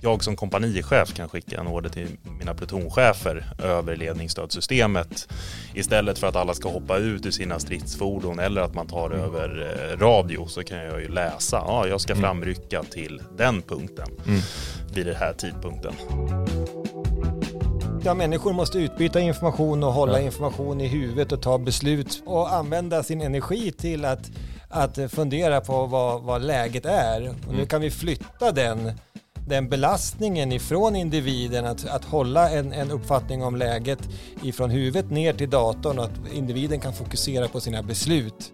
jag som kompanichef kan skicka en order till mina plutonchefer över ledningsstödsystemet istället för att alla ska hoppa ut ur sina stridsfordon eller att man tar mm. över eh, radio så kan jag ju läsa, ja jag ska mm. framrycka till den punkten mm. vid den här tidpunkten. Ja, människor måste utbyta information och hålla information i huvudet och ta beslut och använda sin energi till att, att fundera på vad, vad läget är. Och nu mm. kan vi flytta den den belastningen ifrån individen att, att hålla en, en uppfattning om läget ifrån huvudet ner till datorn och att individen kan fokusera på sina beslut.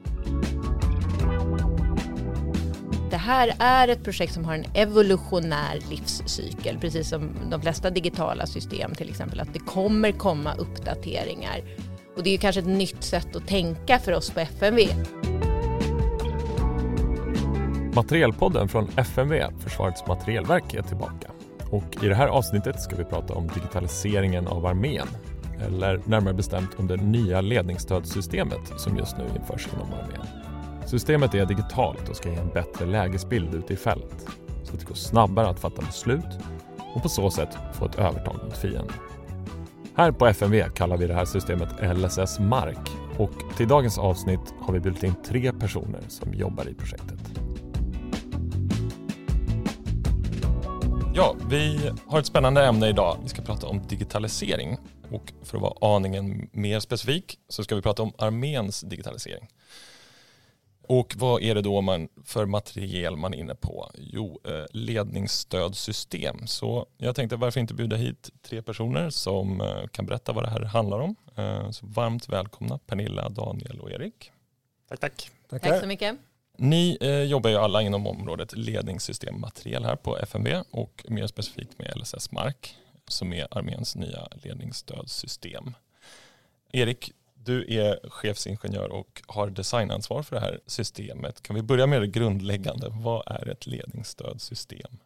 Det här är ett projekt som har en evolutionär livscykel, precis som de flesta digitala system till exempel, att det kommer komma uppdateringar. Och det är ju kanske ett nytt sätt att tänka för oss på FMV. Materielpodden från FMV, Försvarets materielverk, är tillbaka. Och I det här avsnittet ska vi prata om digitaliseringen av armén. Eller närmare bestämt om det nya ledningsstödssystemet som just nu införs inom armén. Systemet är digitalt och ska ge en bättre lägesbild ute i fält så att det går snabbare att fatta beslut och på så sätt få ett övertag mot fienden. Här på FMV kallar vi det här systemet LSS Mark och till dagens avsnitt har vi bjudit in tre personer som jobbar i projektet. Ja, vi har ett spännande ämne idag. Vi ska prata om digitalisering och för att vara aningen mer specifik så ska vi prata om arméns digitalisering. Och vad är det då man, för materiel man är inne på? Jo, eh, ledningsstödsystem. Så jag tänkte varför inte bjuda hit tre personer som eh, kan berätta vad det här handlar om. Eh, så varmt välkomna Pernilla, Daniel och Erik. Tack, tack. Tackar. Tack så mycket. Ni eh, jobbar ju alla inom området ledningssystemmateriel här på FMV och mer specifikt med LSS Mark som är arméns nya ledningsstödssystem. Erik, du är chefsingenjör och har designansvar för det här systemet. Kan vi börja med det grundläggande? Vad är ett ledningsstödssystem?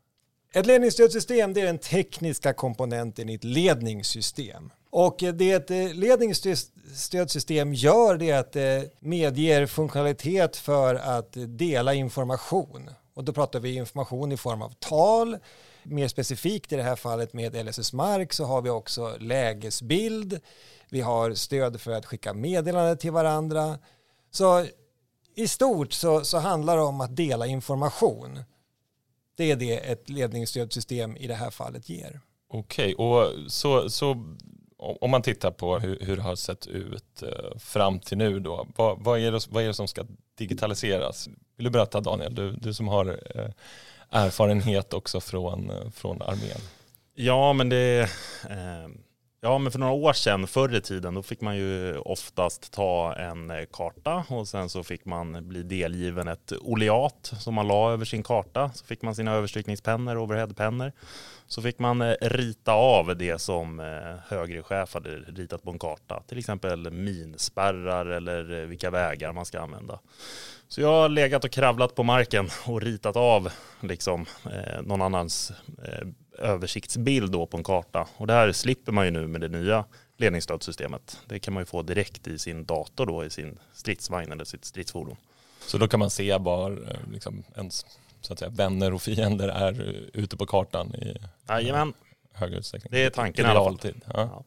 Ett ledningsstödssystem det är den tekniska komponenten i ett ledningssystem. Och eh, det ett eh, ledningsstödsystem gör det är att det medger funktionalitet för att dela information. Och då pratar vi information i form av tal. Mer specifikt i det här fallet med LSS Mark så har vi också lägesbild. Vi har stöd för att skicka meddelanden till varandra. Så i stort så, så handlar det om att dela information. Det är det ett ledningsstödsystem i det här fallet ger. Okej, och så, så om man tittar på hur, hur det har sett ut eh, fram till nu då, vad, vad, är det, vad är det som ska digitaliseras? Vill du berätta Daniel, du, du som har eh, erfarenhet också från, eh, från armén? Ja, men det eh, Ja, men för några år sedan, förr i tiden, då fick man ju oftast ta en eh, karta och sen så fick man bli delgiven ett oleat som man la över sin karta. Så fick man sina överstrykningspennor, overheadpennor. Så fick man eh, rita av det som eh, högre chef hade ritat på en karta. Till exempel minspärrar eller vilka vägar man ska använda. Så jag har legat och kravlat på marken och ritat av liksom, någon annans översiktsbild då på en karta. Och det här slipper man ju nu med det nya ledningsstödsystemet. Det kan man ju få direkt i sin dator då, i sin stridsvagn eller sitt stridsfordon. Så då kan man se var eh, liksom, ens så att säga, vänner och fiender är ute på kartan i Jajamän. högre utsträckning? Det är tanken i alla fall. Ja. Ja.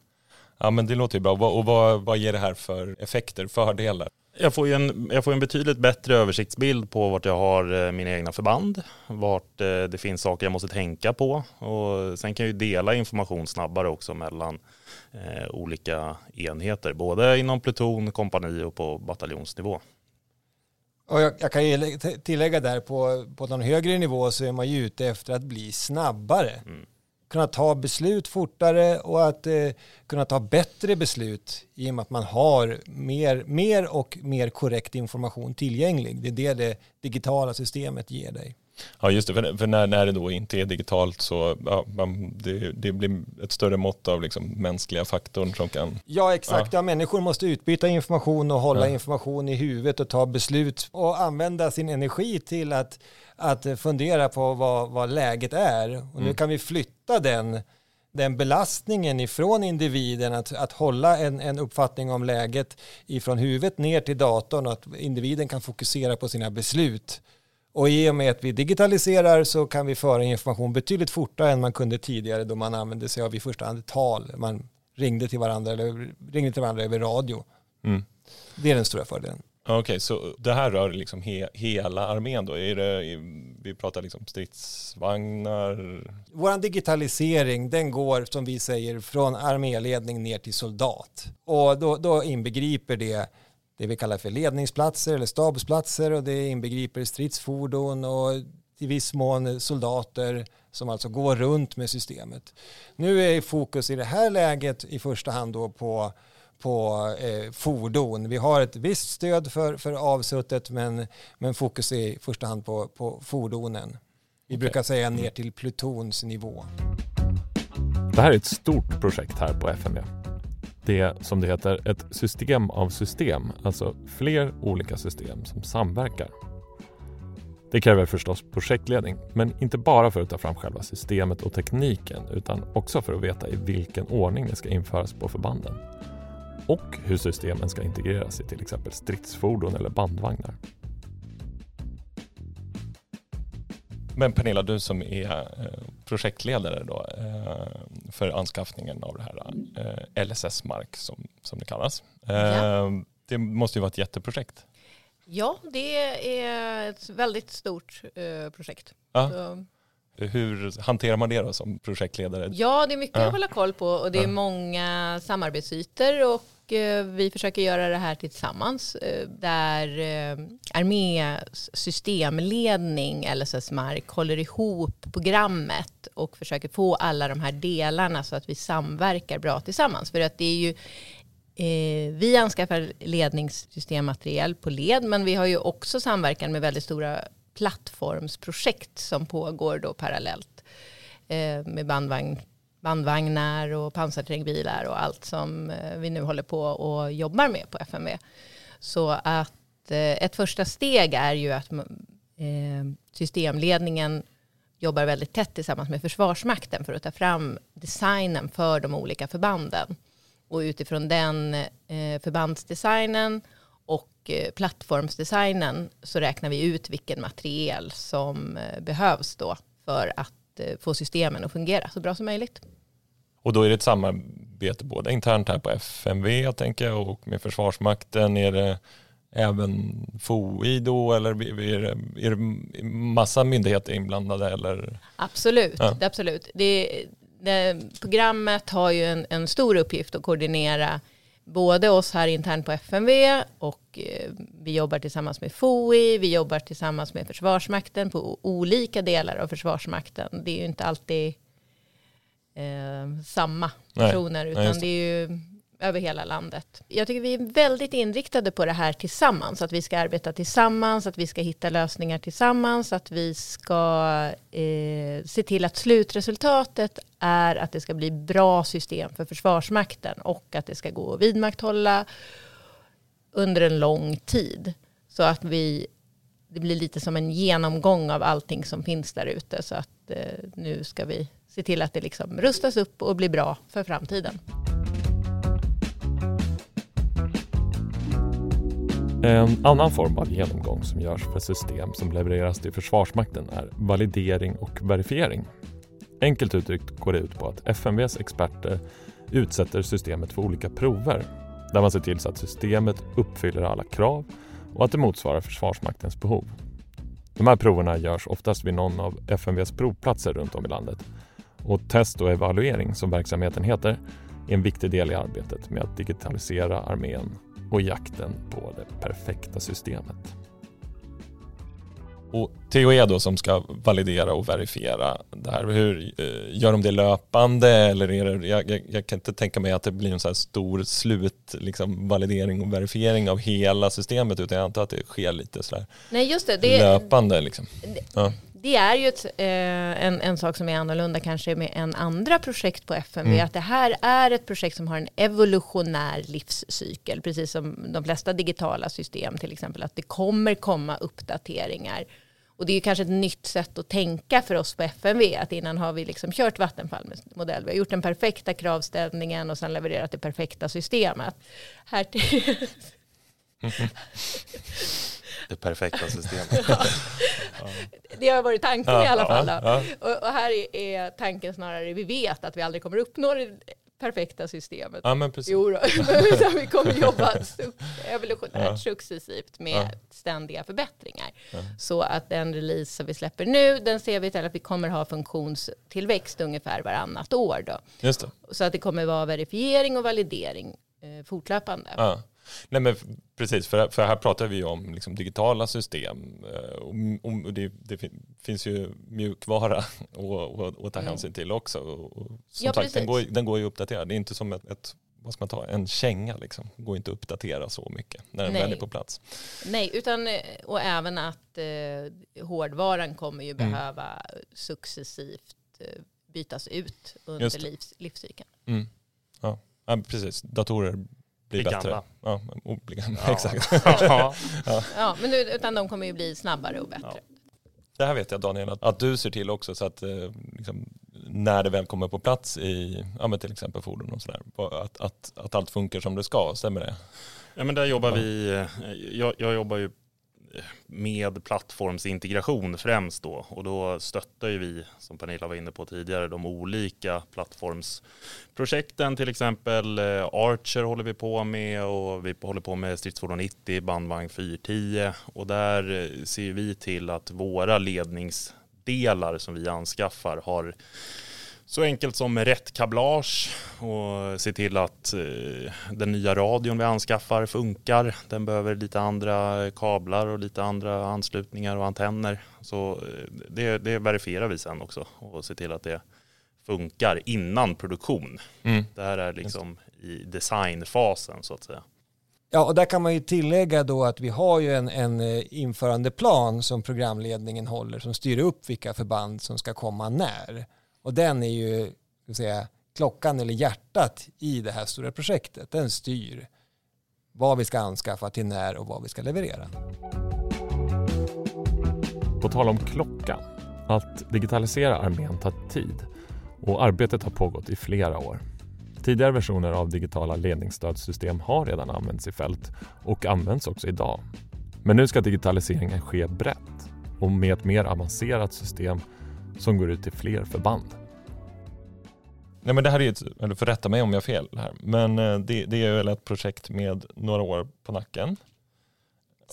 ja. men det låter ju bra. Och vad, vad ger det här för effekter, fördelar? Jag får ju en, jag får en betydligt bättre översiktsbild på vart jag har eh, mina egna förband, vart eh, det finns saker jag måste tänka på och sen kan jag ju dela information snabbare också mellan eh, olika enheter, både inom pluton, kompani och på bataljonsnivå. Och jag, jag, kan tillägga där på, på någon högre nivå så är man ju ute efter att bli snabbare. Mm kunna ta beslut fortare och att eh, kunna ta bättre beslut i och med att man har mer, mer och mer korrekt information tillgänglig. Det är det det digitala systemet ger dig. Ja just det, för, för när, när det då inte är digitalt så ja, det, det blir ett större mått av liksom mänskliga faktorn som kan... Ja exakt, ja. ja människor måste utbyta information och hålla ja. information i huvudet och ta beslut och använda sin energi till att att fundera på vad, vad läget är. Och mm. nu kan vi flytta den, den belastningen ifrån individen att, att hålla en, en uppfattning om läget ifrån huvudet ner till datorn och att individen kan fokusera på sina beslut Och i och med att vi digitaliserar så kan vi föra information betydligt fortare än man kunde tidigare då man använde sig av i första hand tal. Man ringde till varandra eller ringde till varandra över radio. Mm. Det är den stora fördelen. Okej, okay, så det här rör liksom he, hela armén då? Är det, vi pratar liksom stridsvagnar? Vår digitalisering den går som vi säger från arméledning ner till soldat. Och då, då inbegriper det det vi kallar för ledningsplatser eller stabsplatser och det inbegriper stridsfordon och i viss mån soldater som alltså går runt med systemet. Nu är fokus i det här läget i första hand då på på eh, fordon. Vi har ett visst stöd för, för avsuttet men, men fokus är i första hand på, på fordonen. Vi okay. brukar säga ner till plutonsnivå. Det här är ett stort projekt här på FMV. Det är som det heter ett system av system, alltså fler olika system som samverkar. Det kräver förstås projektledning, men inte bara för att ta fram själva systemet och tekniken utan också för att veta i vilken ordning det ska införas på förbanden och hur systemen ska integreras i till exempel stridsfordon eller bandvagnar. Men Pernilla, du som är eh, projektledare då, eh, för anskaffningen av det här eh, LSS-mark som, som det kallas. Ja. Det måste ju vara ett jätteprojekt. Ja, det är ett väldigt stort projekt. Ja. Hur hanterar man det då som projektledare? Ja, det är mycket ja. att hålla koll på och det är ja. många samarbetsytor och eh, vi försöker göra det här tillsammans eh, där eh, armés systemledning, LSS Mark, håller ihop programmet och försöker få alla de här delarna så att vi samverkar bra tillsammans. För att det är ju vi anskaffar ledningssystemmaterial på led, men vi har ju också samverkan med väldigt stora plattformsprojekt som pågår då parallellt eh, med bandvagn, bandvagnar och pansarterrängbilar och allt som eh, vi nu håller på och jobbar med på FMV. Så att eh, ett första steg är ju att eh, systemledningen jobbar väldigt tätt tillsammans med Försvarsmakten för att ta fram designen för de olika förbanden. Och utifrån den eh, förbandsdesignen och eh, plattformsdesignen så räknar vi ut vilken materiel som eh, behövs då för att eh, få systemen att fungera så bra som möjligt. Och då är det ett samarbete både internt här på FMV tänker jag och med Försvarsmakten. Är det även FOI då eller är det, är det massa myndigheter inblandade? Eller? Absolut, ja. absolut. Det, det, programmet har ju en, en stor uppgift att koordinera både oss här internt på FMV och eh, vi jobbar tillsammans med FOI, vi jobbar tillsammans med Försvarsmakten på olika delar av Försvarsmakten. Det är ju inte alltid eh, samma personer Nej. utan Nej, det. det är ju över hela landet. Jag tycker vi är väldigt inriktade på det här tillsammans, att vi ska arbeta tillsammans, att vi ska hitta lösningar tillsammans, att vi ska eh, se till att slutresultatet är att det ska bli bra system för Försvarsmakten och att det ska gå att vidmakthålla under en lång tid. Så att vi, det blir lite som en genomgång av allting som finns där ute. Så att eh, nu ska vi se till att det liksom rustas upp och blir bra för framtiden. En annan form av genomgång som görs för system som levereras till Försvarsmakten är validering och verifiering. Enkelt uttryckt går det ut på att FMVs experter utsätter systemet för olika prover där man ser till så att systemet uppfyller alla krav och att det motsvarar Försvarsmaktens behov. De här proverna görs oftast vid någon av FMVs provplatser runt om i landet och test och evaluering, som verksamheten heter, är en viktig del i arbetet med att digitalisera armén och jakten på det perfekta systemet. Och TOE då som ska validera och verifiera det här, hur, eh, gör de det löpande eller är det, jag, jag, jag kan inte tänka mig att det blir en så här stor slut liksom, validering och verifiering av hela systemet utan jag antar att det sker lite sådär Nej, just det, det löpande. Liksom. Ja det är ju ett, eh, en, en sak som är annorlunda kanske med en andra projekt på FMV. Mm. Att det här är ett projekt som har en evolutionär livscykel. Precis som de flesta digitala system till exempel. Att det kommer komma uppdateringar. Och det är ju kanske ett nytt sätt att tänka för oss på FMV. Att innan har vi liksom kört Vattenfall-modell. Vi har gjort den perfekta kravställningen och sen levererat det perfekta systemet. Här till Det perfekta systemet. Det har varit tanken Ja, i alla fall. ja, ja. Och, och här är, tanken snarare, vi vet att vi aldrig kommer uppnå det perfekta systemet. Ja, men precis. Jo då, vi kommer jobba evolutionärt Ja. successivt med Ja. ständiga förbättringar. Ja. Så att den release som vi släpper nu, den ser vi till att vi kommer ha funktionstillväxt ungefär varannat år. Då. Så att det kommer vara verifiering och validering eh, fortlöpande. Nej, men precis, för, för här pratar vi om liksom digitala system eh, och, och det, det fin- finns ju mjukvara att och, och ta Mm. hänsyn till också. Och, och som Ja, sagt, den precis. går, den går ju att uppdatera. Det är inte som ett, ett vad ska man ta, en känga liksom. Det går inte att uppdatera så mycket när den Nej. väl är på plats. Nej, utan, eh, och även att eh, hårdvaran kommer ju Mm. behöva successivt eh, bytas ut under livs, livscykeln. Mm. Ja. ja, precis. Datorer blir Blir bättre. gamla. Ja, och blir gamla. Ja. Exakt. Ja. Ja, men nu, utan de kommer ju bli snabbare och bättre. Det här vet jag Daniel att, att du ser till också så att eh, liksom, när det väl kommer på plats i ja, men till exempel fordon och sådär, att, att, att allt funkar som det ska, stämmer det? Ja, men där jobbar Ja. vi, eh, jag, jag jobbar ju med plattformsintegration främst då. Och då stöttar ju vi, som Pernilla var inne på tidigare, de olika plattformsprojekten, till exempel eh, Archer håller vi på med och vi håller på med stridsfordon 90, bandvagn 410 och där eh, ser vi till att våra ledningsdelar som vi anskaffar har så enkelt som rätt kablage och se till att eh, den nya radion vi anskaffar funkar. Den behöver lite andra kablar och lite andra anslutningar och antenner. Så eh, det, det verifierar vi sen också och se till att det funkar innan produktion. Mm. Det här är liksom i designfasen så att säga. Ja, och där kan man ju tillägga då att vi har ju en, en eh, införandeplan som programledningen håller som styr upp vilka förband som ska komma när. Och den är ju ska säga, klockan eller hjärtat i det här stora projektet. Den styr vad vi ska anskaffa till när och vad vi ska leverera. På tal om klockan, att digitalisera armén tar tid och arbetet har pågått i flera år. Tidigare versioner av digitala ledningsstödssystem har redan använts i fält och används också idag. Men nu ska digitaliseringen ske brett och med ett mer avancerat system som går ut till fler förband. Nej, men det här är ett, eller för rätta mig om jag har fel här, men eh, det, det är väl ett projekt med några år på nacken.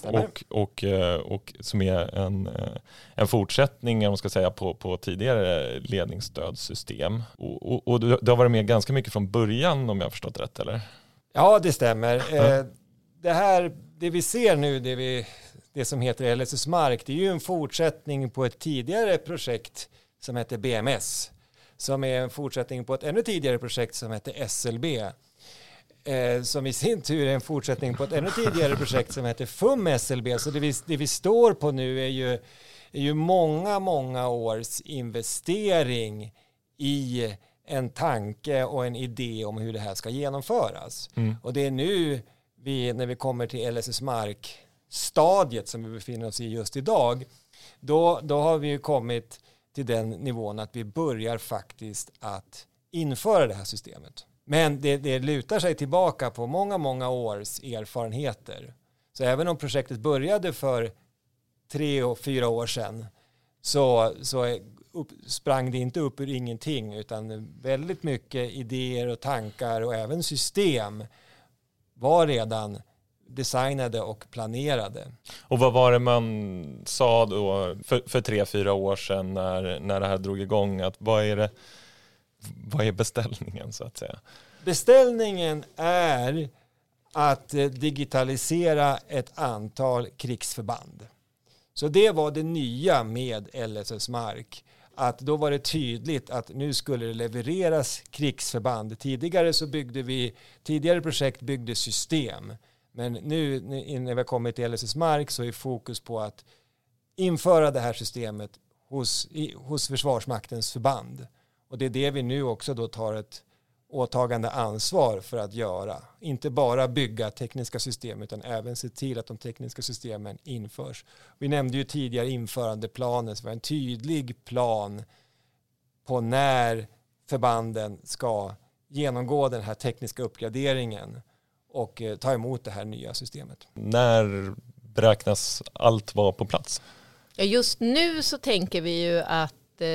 Och, och, eh, och som är en, eh, en fortsättning om man ska säga, på, på tidigare ledningsstödssystem. Och, och, och det har varit med ganska mycket från början om jag har förstått rätt eller? Ja, det stämmer. Eh, Det här, det vi ser nu, det, vi, det som heter LSS Mark, det är ju en fortsättning på ett tidigare projekt som hette BMS, som är en fortsättning på ett ännu tidigare projekt som hette SLB, eh, som i sin tur är en fortsättning på ett ännu tidigare projekt som heter FUM SLB. Så det vi, det vi står på nu är ju, är ju många, många års investering i en tanke och en idé om hur det här ska genomföras. Och det är nu vi, när vi kommer till LSS stadiet som vi befinner oss i just idag, då, då har vi ju kommit till den nivån att vi börjar faktiskt att införa det här systemet. Men det, det lutar sig tillbaka på många, många års erfarenheter. Så även om projektet började för tre och fyra år sedan så, så upp, sprang det inte upp ur ingenting utan väldigt mycket idéer och tankar och även system var redan designade och planerade. Och vad var det man sa då för, för tre, fyra år sedan när, när det här drog igång? Att vad, är det, vad är beställningen så att säga? Beställningen är att eh, digitalisera ett antal krigsförband. Så det var det nya med LSS Mark. Att då var det tydligt att nu skulle det levereras krigsförband. Tidigare så byggde vi, tidigare projekt byggde system. Men nu när vi har kommit till LSS Mark så är fokus på att införa det här systemet hos, i, hos Försvarsmaktens förband. Och det är det vi nu också då tar ett åtagande ansvar för att göra. Inte bara bygga tekniska system utan även se till att de tekniska systemen införs. Vi nämnde ju tidigare införandeplanen, så vi har en tydlig plan på när förbanden ska genomgå den här tekniska uppgraderingen och eh, ta emot det här nya systemet. När beräknas allt vara på plats? Ja, just nu så tänker vi ju att eh,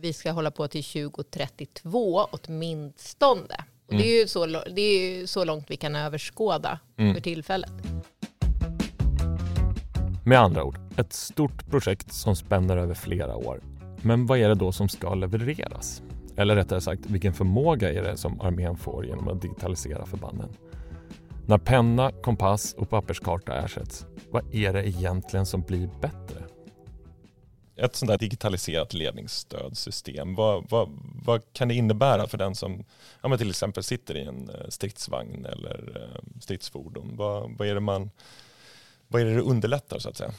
vi ska hålla på till 2032 åtminstone. Och det, är ju så, det är ju så långt vi kan överskåda Mm. för tillfället. Med andra ord, ett stort projekt som spänner över flera år. Men vad är det då som ska levereras? Eller rättare sagt, vilken förmåga är det som armén får genom att digitalisera förbanden? När penna, kompass och papperskarta ersätts, vad är det egentligen som blir bättre? Ett sånt där digitaliserat ledningsstödsystem, vad, vad, vad kan det innebära för den som ja, men till exempel sitter i en eh, stridsvagn eller eh, stridsfordon? Vad, vad, är det man, vad är det det underlättar så att säga?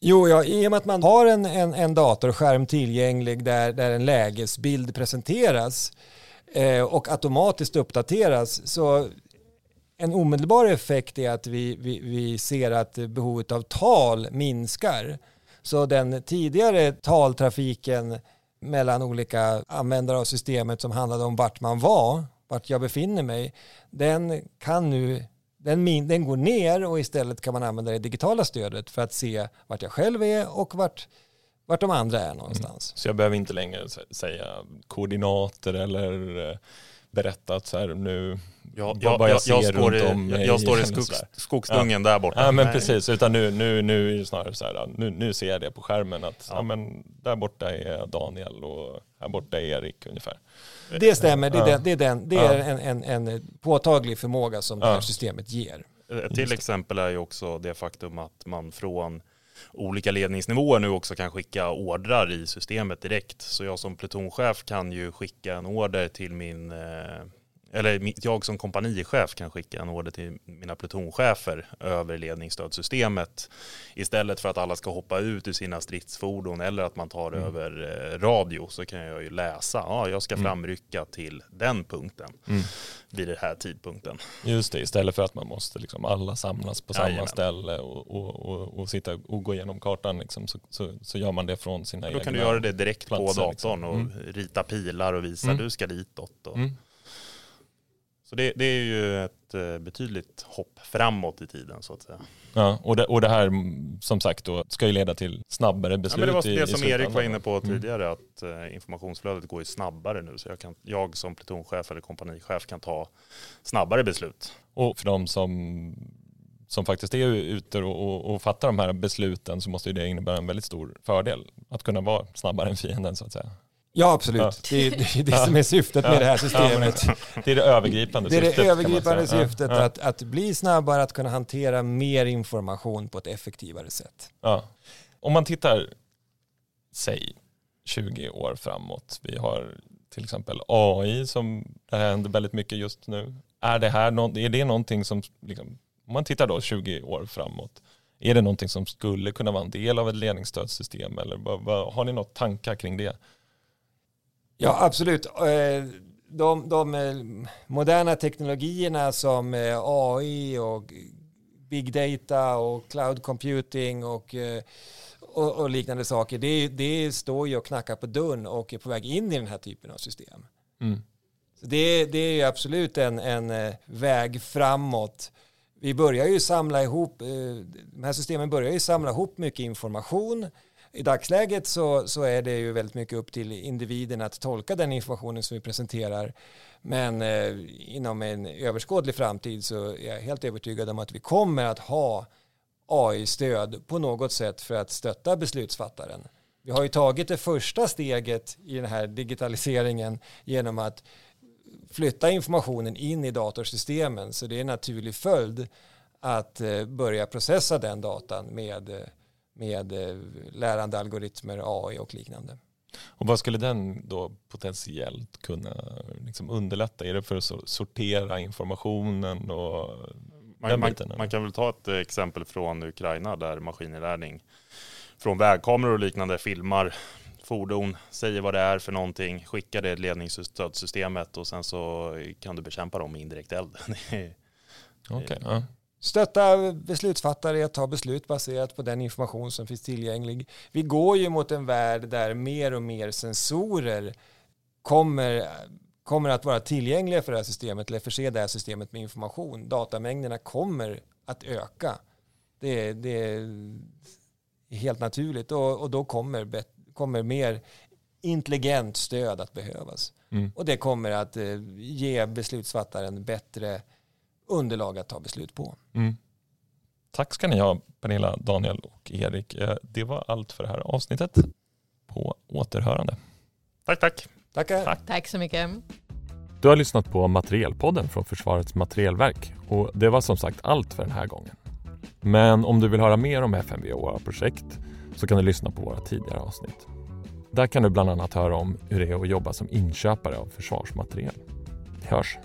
Jo, ja, i och med att man har en, en, en datorskärm tillgänglig där, där en lägesbild presenteras eh, och automatiskt uppdateras så en omedelbar effekt är att vi, vi, vi ser att behovet av tal minskar. Så den tidigare taltrafiken mellan olika användare av systemet som handlade om vart man var, vart jag befinner mig, den kan nu den, min, den går ner och istället kan man använda det digitala stödet för att se vart jag själv är och vart, vart de andra är någonstans. Mm. Så jag behöver inte längre säga koordinater eller eh, berätta att så här nu Jag, vad- jag, vad jag, jag ser jag, står runt i, om jag, mig jag står i skogs, skogsdungen där borta. Ja men Nej. precis, utan nu, nu, nu är det snarare så här, nu, nu ser jag det på skärmen att ja. Ja. men där borta är Daniel och här borta är Erik ungefär. Det stämmer, det är, Ja. den, det är, den, det Ja. är en, en, en påtaglig förmåga som det här Ja. systemet ger. Ett till exempel är ju också det faktum att man från olika ledningsnivåer nu också kan skicka ordrar i systemet direkt. Så jag som plutonchef kan ju skicka en order till min, eh, eller jag som kompanichef kan skicka en order till mina plutonchefer över ledningsstödsystemet istället för att alla ska hoppa ut ur sina stridsfordon eller att man tar Mm. över eh, radio så kan jag ju läsa, ja jag ska Mm. framrycka till den punkten Mm. vid den här tidpunkten. Just det, istället för att man måste liksom alla samlas på samma Jajamän. ställe och, och, och, och sitta och gå igenom kartan liksom, så, så, så gör man det från sina Då egna kan du göra det direkt på platser, datorn liksom. och Mm. rita pilar och visa Mm. du ska ditåt. Och. Mm. Så det, det är ju ett eh, betydligt hopp framåt i tiden så att säga. Ja, och, det, och det här mm, som sagt då ska ju leda till snabbare Ja, beslut men det var i, det i som slutändan. Erik var inne på Mm. tidigare att eh, informationsflödet går ju snabbare nu så jag, kan, jag som plutonchef eller kompanichef kan ta snabbare beslut. Och för de som, som faktiskt är ute och, och, och fattar de här besluten så måste ju det innebära en väldigt stor fördel. Att kunna vara snabbare än fienden så att säga. Ja, absolut. Ja. Det, är, det är det som är syftet med det här systemet. Det är det övergripande Det är syftet. det kan man övergripande syftet, Att, att bli snabbare, att kunna hantera mer information på ett effektivare sätt. Om man tittar, säg 20 år framåt. Vi har till exempel AI som det händer väldigt mycket just nu. Är det här är det någonting som, liksom, om man tittar då 20 år framåt, är det någonting som skulle kunna vara en del av ett ledningsstödssystem eller vad, vad, har ni något tankar kring det? Ja, absolut. Eh, De, de eh, moderna teknologierna som eh, AI och big data och cloud computing och, och, och liknande saker, det, det står ju och knackar på dörren och är på väg in i den här typen av system. Mm. Så det, det är ju absolut en, en väg framåt. Vi börjar ju samla ihop, de här systemen börjar ju samla ihop mycket information. I dagsläget så, så är det ju väldigt mycket upp till individen att tolka den informationen som vi presenterar. Men eh, inom en överskådlig framtid så är jag helt övertygad om att vi kommer att ha AI-stöd på något sätt för att stötta beslutsfattaren. Vi har ju tagit det första steget i den här digitaliseringen genom att flytta informationen in i datorsystemen så det är en naturlig följd att eh, börja processa den datan med, eh, med eh, lärande algoritmer, AI och liknande. Och vad skulle den då potentiellt kunna liksom underlätta? Är det för att so- sortera informationen och Man, den man, man kan väl ta ett exempel från Ukraina där maskininlärning från vägkameror och liknande filmar fordon, säger vad det är för någonting, skickar det ledningsstödsystemet och sen så kan du bekämpa dem med indirekt eld. Okej, ja. Stötta beslutsfattare i att ta beslut baserat på den information som finns tillgänglig. Vi går ju mot en värld där mer och mer sensorer kommer, kommer att vara tillgängliga för det här systemet eller förse det här systemet med information. Datamängderna kommer att öka Det, det är helt naturligt och, och då kommer, bet, kommer mer intelligent stöd att behövas. Mm. Och det kommer att eh, ge beslutsfattaren bättre underlag att ta beslut på. Mm. Tack ska ni ha Pernilla, Daniel och Erik. Eh, Det var allt för det här avsnittet. På återhörande. Tack, tack. Tackar. Tack. Tack så mycket. Du har lyssnat på Materielpodden från Försvarets materielverk och det var som sagt allt för den här gången. Men om du vill höra mer om FMV och våra projekt så kan du lyssna på våra tidigare avsnitt. Där kan du bland annat höra om hur det är att jobba som inköpare av försvarsmateriel. Vi hörs!